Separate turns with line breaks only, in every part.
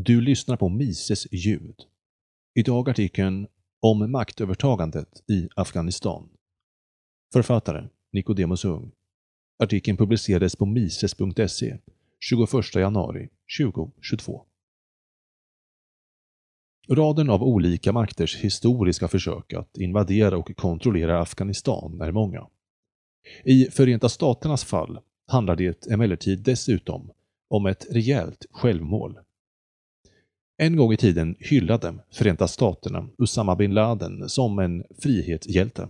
Du lyssnar på Mises ljud. Idag artikeln om maktövertagandet i Afghanistan. Författare Nicodemus Ung. Artikeln publicerades på mises.se 21 januari 2022. Raden av olika makters historiska försök att invadera och kontrollera Afghanistan är många. I Förenta Staternas fall handlar det emellertid dessutom om ett rejält självmål. En gång i tiden hyllade Förenta Staterna Usama bin Laden som en frihetshjälte.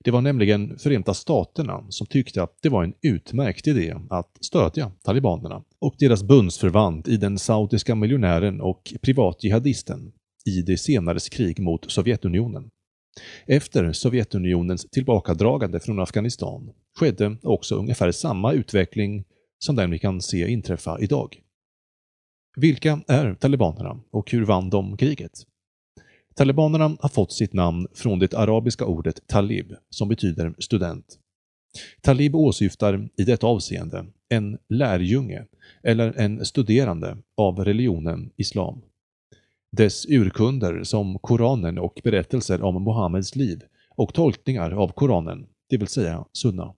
Det var nämligen Förenta Staterna som tyckte att det var en utmärkt idé att stödja talibanerna och deras bundsförvant i den saudiska miljonären och privatjihadisten i det senares krig mot Sovjetunionen. Efter Sovjetunionens tillbakadragande från Afghanistan skedde också ungefär samma utveckling som den vi kan se inträffa idag. Vilka är talibanerna och hur vann de kriget? Talibanerna har fått sitt namn från det arabiska ordet talib, som betyder student. Talib åsyftar i detta avseende en lärjunge eller en studerande av religionen islam. Dess urkunder som Koranen och berättelser om Muhammeds liv och tolkningar av Koranen, det vill säga Sunna.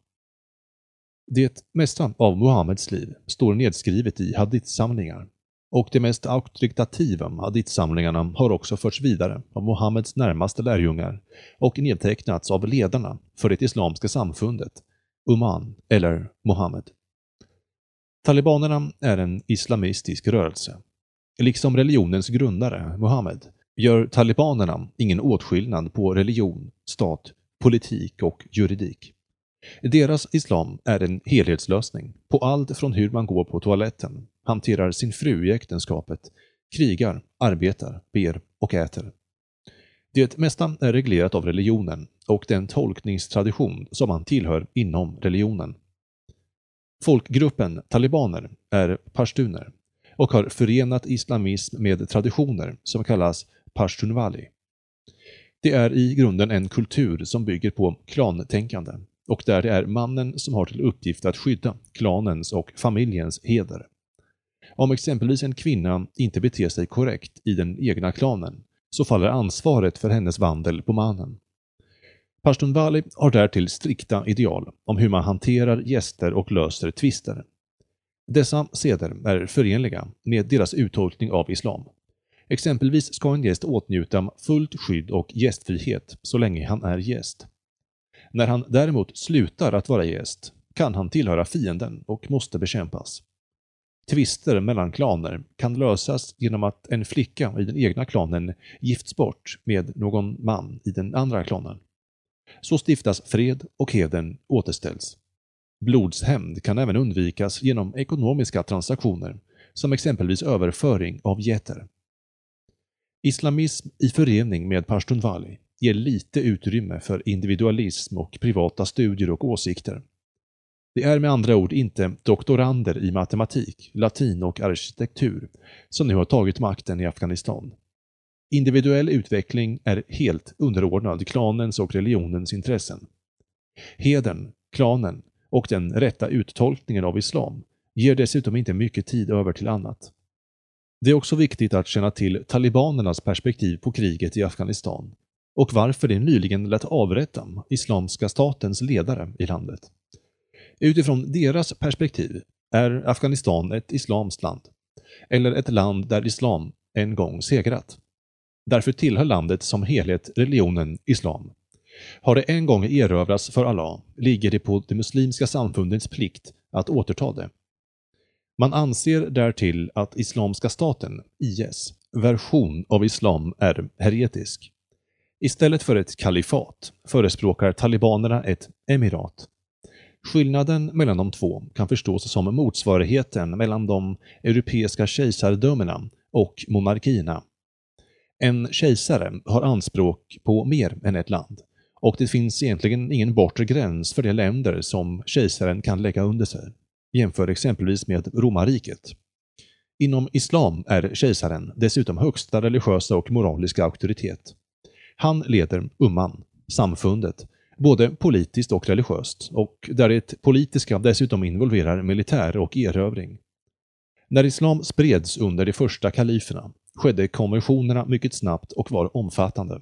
Det mesta av Muhammeds liv står nedskrivet i hadithsamlingar och de mest auktoritativa hadithsamlingarna har också förts vidare av Muhammeds närmaste lärjungar och nedtecknats av ledarna för det Islamiska samfundet, Uman eller Muhammed. Talibanerna är en islamistisk rörelse. Liksom religionens grundare, Muhammed, gör talibanerna ingen åtskillnad på religion, stat, politik och juridik. Deras islam är en helhetslösning på allt från hur man går på toaletten, hanterar sin fru i äktenskapet, krigar, arbetar, ber och äter. Det mesta är reglerat av religionen och den tolkningstradition som man tillhör inom religionen. Folkgruppen talibaner är pashtuner och har förenat islamism med traditioner som kallas pashtunwali. Det är i grunden en kultur som bygger på klantänkande och där det är mannen som har till uppgift att skydda klanens och familjens heder. Om exempelvis en kvinna inte beter sig korrekt i den egna klanen så faller ansvaret för hennes vandel på mannen. Pashtun Wali har därtill strikta ideal om hur man hanterar gäster och löser tvister. Dessa seder är förenliga med deras uttolkning av islam. Exempelvis ska en gäst åtnjuta fullt skydd och gästfrihet så länge han är gäst. När han däremot slutar att vara gäst kan han tillhöra fienden och måste bekämpas. Tvister mellan klaner kan lösas genom att en flicka i den egna klanen gifts bort med någon man i den andra klanen. Så stiftas fred och heden återställs. Blodshämnd kan även undvikas genom ekonomiska transaktioner, som exempelvis överföring av getter. Islamism i förening med pashtunwali ger lite utrymme för individualism och privata studier och åsikter. Det är med andra ord inte doktorander i matematik, latin och arkitektur som nu har tagit makten i Afghanistan. Individuell utveckling är helt underordnad klanens och religionens intressen. Heden, klanen och den rätta uttolkningen av islam ger dessutom inte mycket tid över till annat. Det är också viktigt att känna till talibanernas perspektiv på kriget i Afghanistan och varför de nyligen lät avrätta Islamiska statens ledare i landet. Utifrån deras perspektiv är Afghanistan ett islamskt land, eller ett land där islam en gång segrat. Därför tillhör landet som helhet religionen islam. Har det en gång erövrats för Allah ligger det på det muslimska samfundets plikt att återta det. Man anser därtill att Islamiska staten, IS, version av islam är heretisk. Istället för ett kalifat förespråkar talibanerna ett emirat. Skillnaden mellan de två kan förstås som motsvarigheten mellan de europeiska kejsardömena och monarkierna. En kejsare har anspråk på mer än ett land och det finns egentligen ingen bortre gräns för de länder som kejsaren kan lägga under sig. Jämför exempelvis med romarriket. Inom islam är kejsaren dessutom högsta religiösa och moraliska auktoritet. Han leder umman, samfundet, både politiskt och religiöst, och där det politiska dessutom involverar militär och erövring. När islam spreds under de första kaliferna skedde konversionerna mycket snabbt och var omfattande.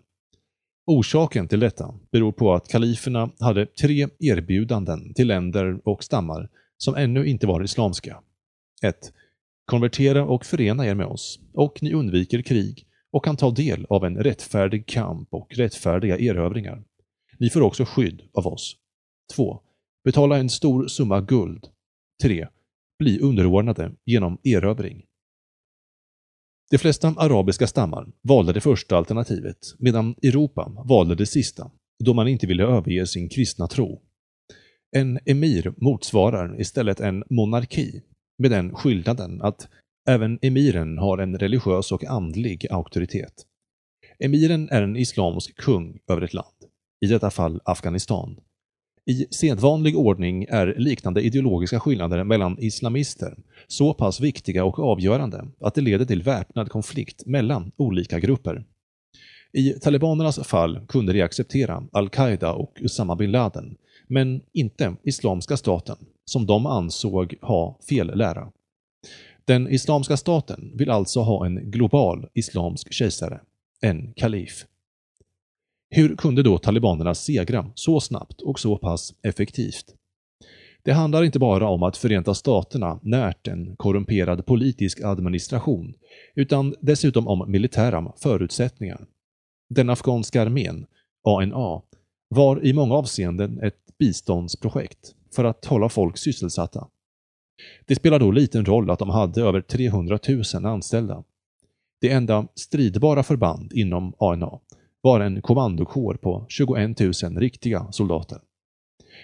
Orsaken till detta beror på att kaliferna hade tre erbjudanden till länder och stammar som ännu inte var islamska. 1. Konvertera och förena er med oss, och ni undviker krig och kan ta del av en rättfärdig kamp och rättfärdiga erövringar. Ni får också skydd av oss. 2. Betala en stor summa guld. 3. Bli underordnade genom erövring. De flesta arabiska stammar valde det första alternativet, medan Europa valde det sista, då man inte ville överge sin kristna tro. En emir motsvarar istället en monarki, med den skillnaden att även emiren har en religiös och andlig auktoritet. Emiren är en islamsk kung över ett land, i detta fall Afghanistan. I sedvanlig ordning är liknande ideologiska skillnader mellan islamister så pass viktiga och avgörande att det leder till väpnad konflikt mellan olika grupper. I talibanernas fall kunde de acceptera al-Qaida och Usama bin Laden, men inte Islamiska staten, som de ansåg ha fel lära. Den Islamiska staten vill alltså ha en global islamsk kejsare, en kalif. Hur kunde då talibanerna segra så snabbt och så pass effektivt? Det handlar inte bara om att Förenta Staterna närt en korrumperad politisk administration, utan dessutom om militära förutsättningar. Den afghanska armén, ANA, var i många avseenden ett biståndsprojekt för att hålla folk sysselsatta. Det spelar då liten roll att de hade över 300 000 anställda. Det enda stridbara förband inom ANA var en kommandokår på 21 000 riktiga soldater.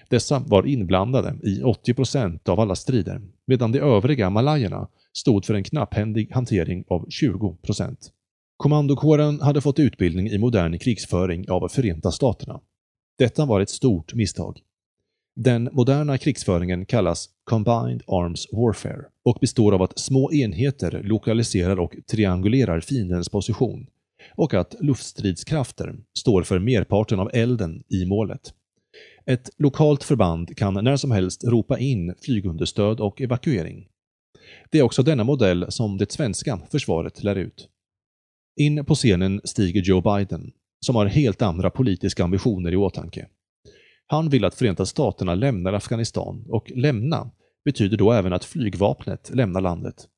Dessa var inblandade i 80 procent av alla strider, medan de övriga malajerna stod för en knapphändig hantering av 20 procent. Kommandokåren hade fått utbildning i modern krigsföring av Förenta Staterna. Detta var ett stort misstag. Den moderna krigsföringen kallas Combined Arms Warfare och består av att små enheter lokaliserar och triangulerar fiendens position och att luftstridskrafter står för merparten av elden i målet. Ett lokalt förband kan när som helst ropa in flygunderstöd och evakuering. Det är också denna modell som det svenska försvaret lär ut. In på scenen stiger Joe Biden, som har helt andra politiska ambitioner i åtanke. Han vill att Förenta Staterna lämnar Afghanistan och lämna betyder då även att flygvapnet lämnar landet.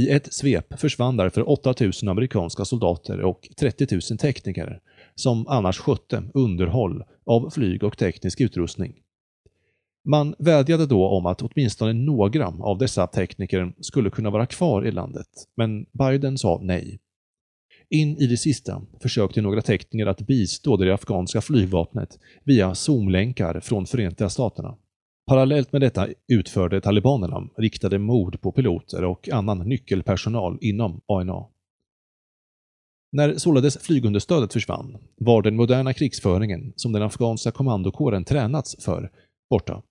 I ett svep försvann därför 8000 amerikanska soldater och 30 000 tekniker som annars skötte underhåll av flyg och teknisk utrustning. Man vädjade då om att åtminstone några av dessa tekniker skulle kunna vara kvar i landet, men Biden sa nej. In i det sista försökte några tekniker att bistå det afghanska flygvapnet via zoomlänkar från Förenta Staterna. Parallellt med detta utförde talibanerna riktade mord på piloter och annan nyckelpersonal inom ANA. När således flygunderstödet försvann var den moderna krigsföringen som den afghanska kommandokåren tränats för borta.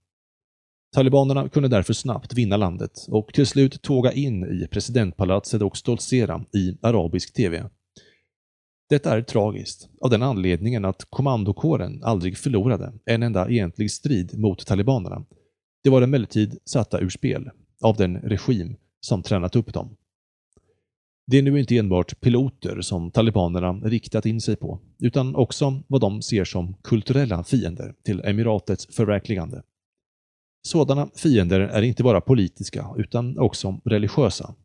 Talibanerna kunde därför snabbt vinna landet och till slut tåga in i presidentpalatset och stoltsera i arabisk TV. Detta är tragiskt av den anledningen att kommandokåren aldrig förlorade en enda egentlig strid mot talibanerna. Det var emellertid satta ur spel av den regim som tränat upp dem. Det är nu inte enbart piloter som talibanerna riktat in sig på, utan också vad de ser som kulturella fiender till emiratets förverkligande. Sådana fiender är inte bara politiska, utan också religiösa.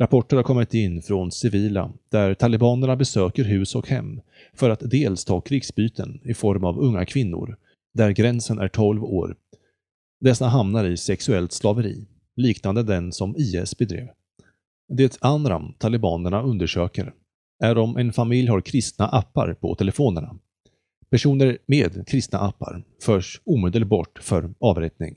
Rapporter har kommit in från civila, där talibanerna besöker hus och hem för att dels ta krigsbyten i form av unga kvinnor, där gränsen är 12 år. Dessa hamnar i sexuellt slaveri, liknande den som IS bedrev. Det andra talibanerna undersöker är om en familj har kristna appar på telefonerna. Personer med kristna appar förs omedelbart för avrättning.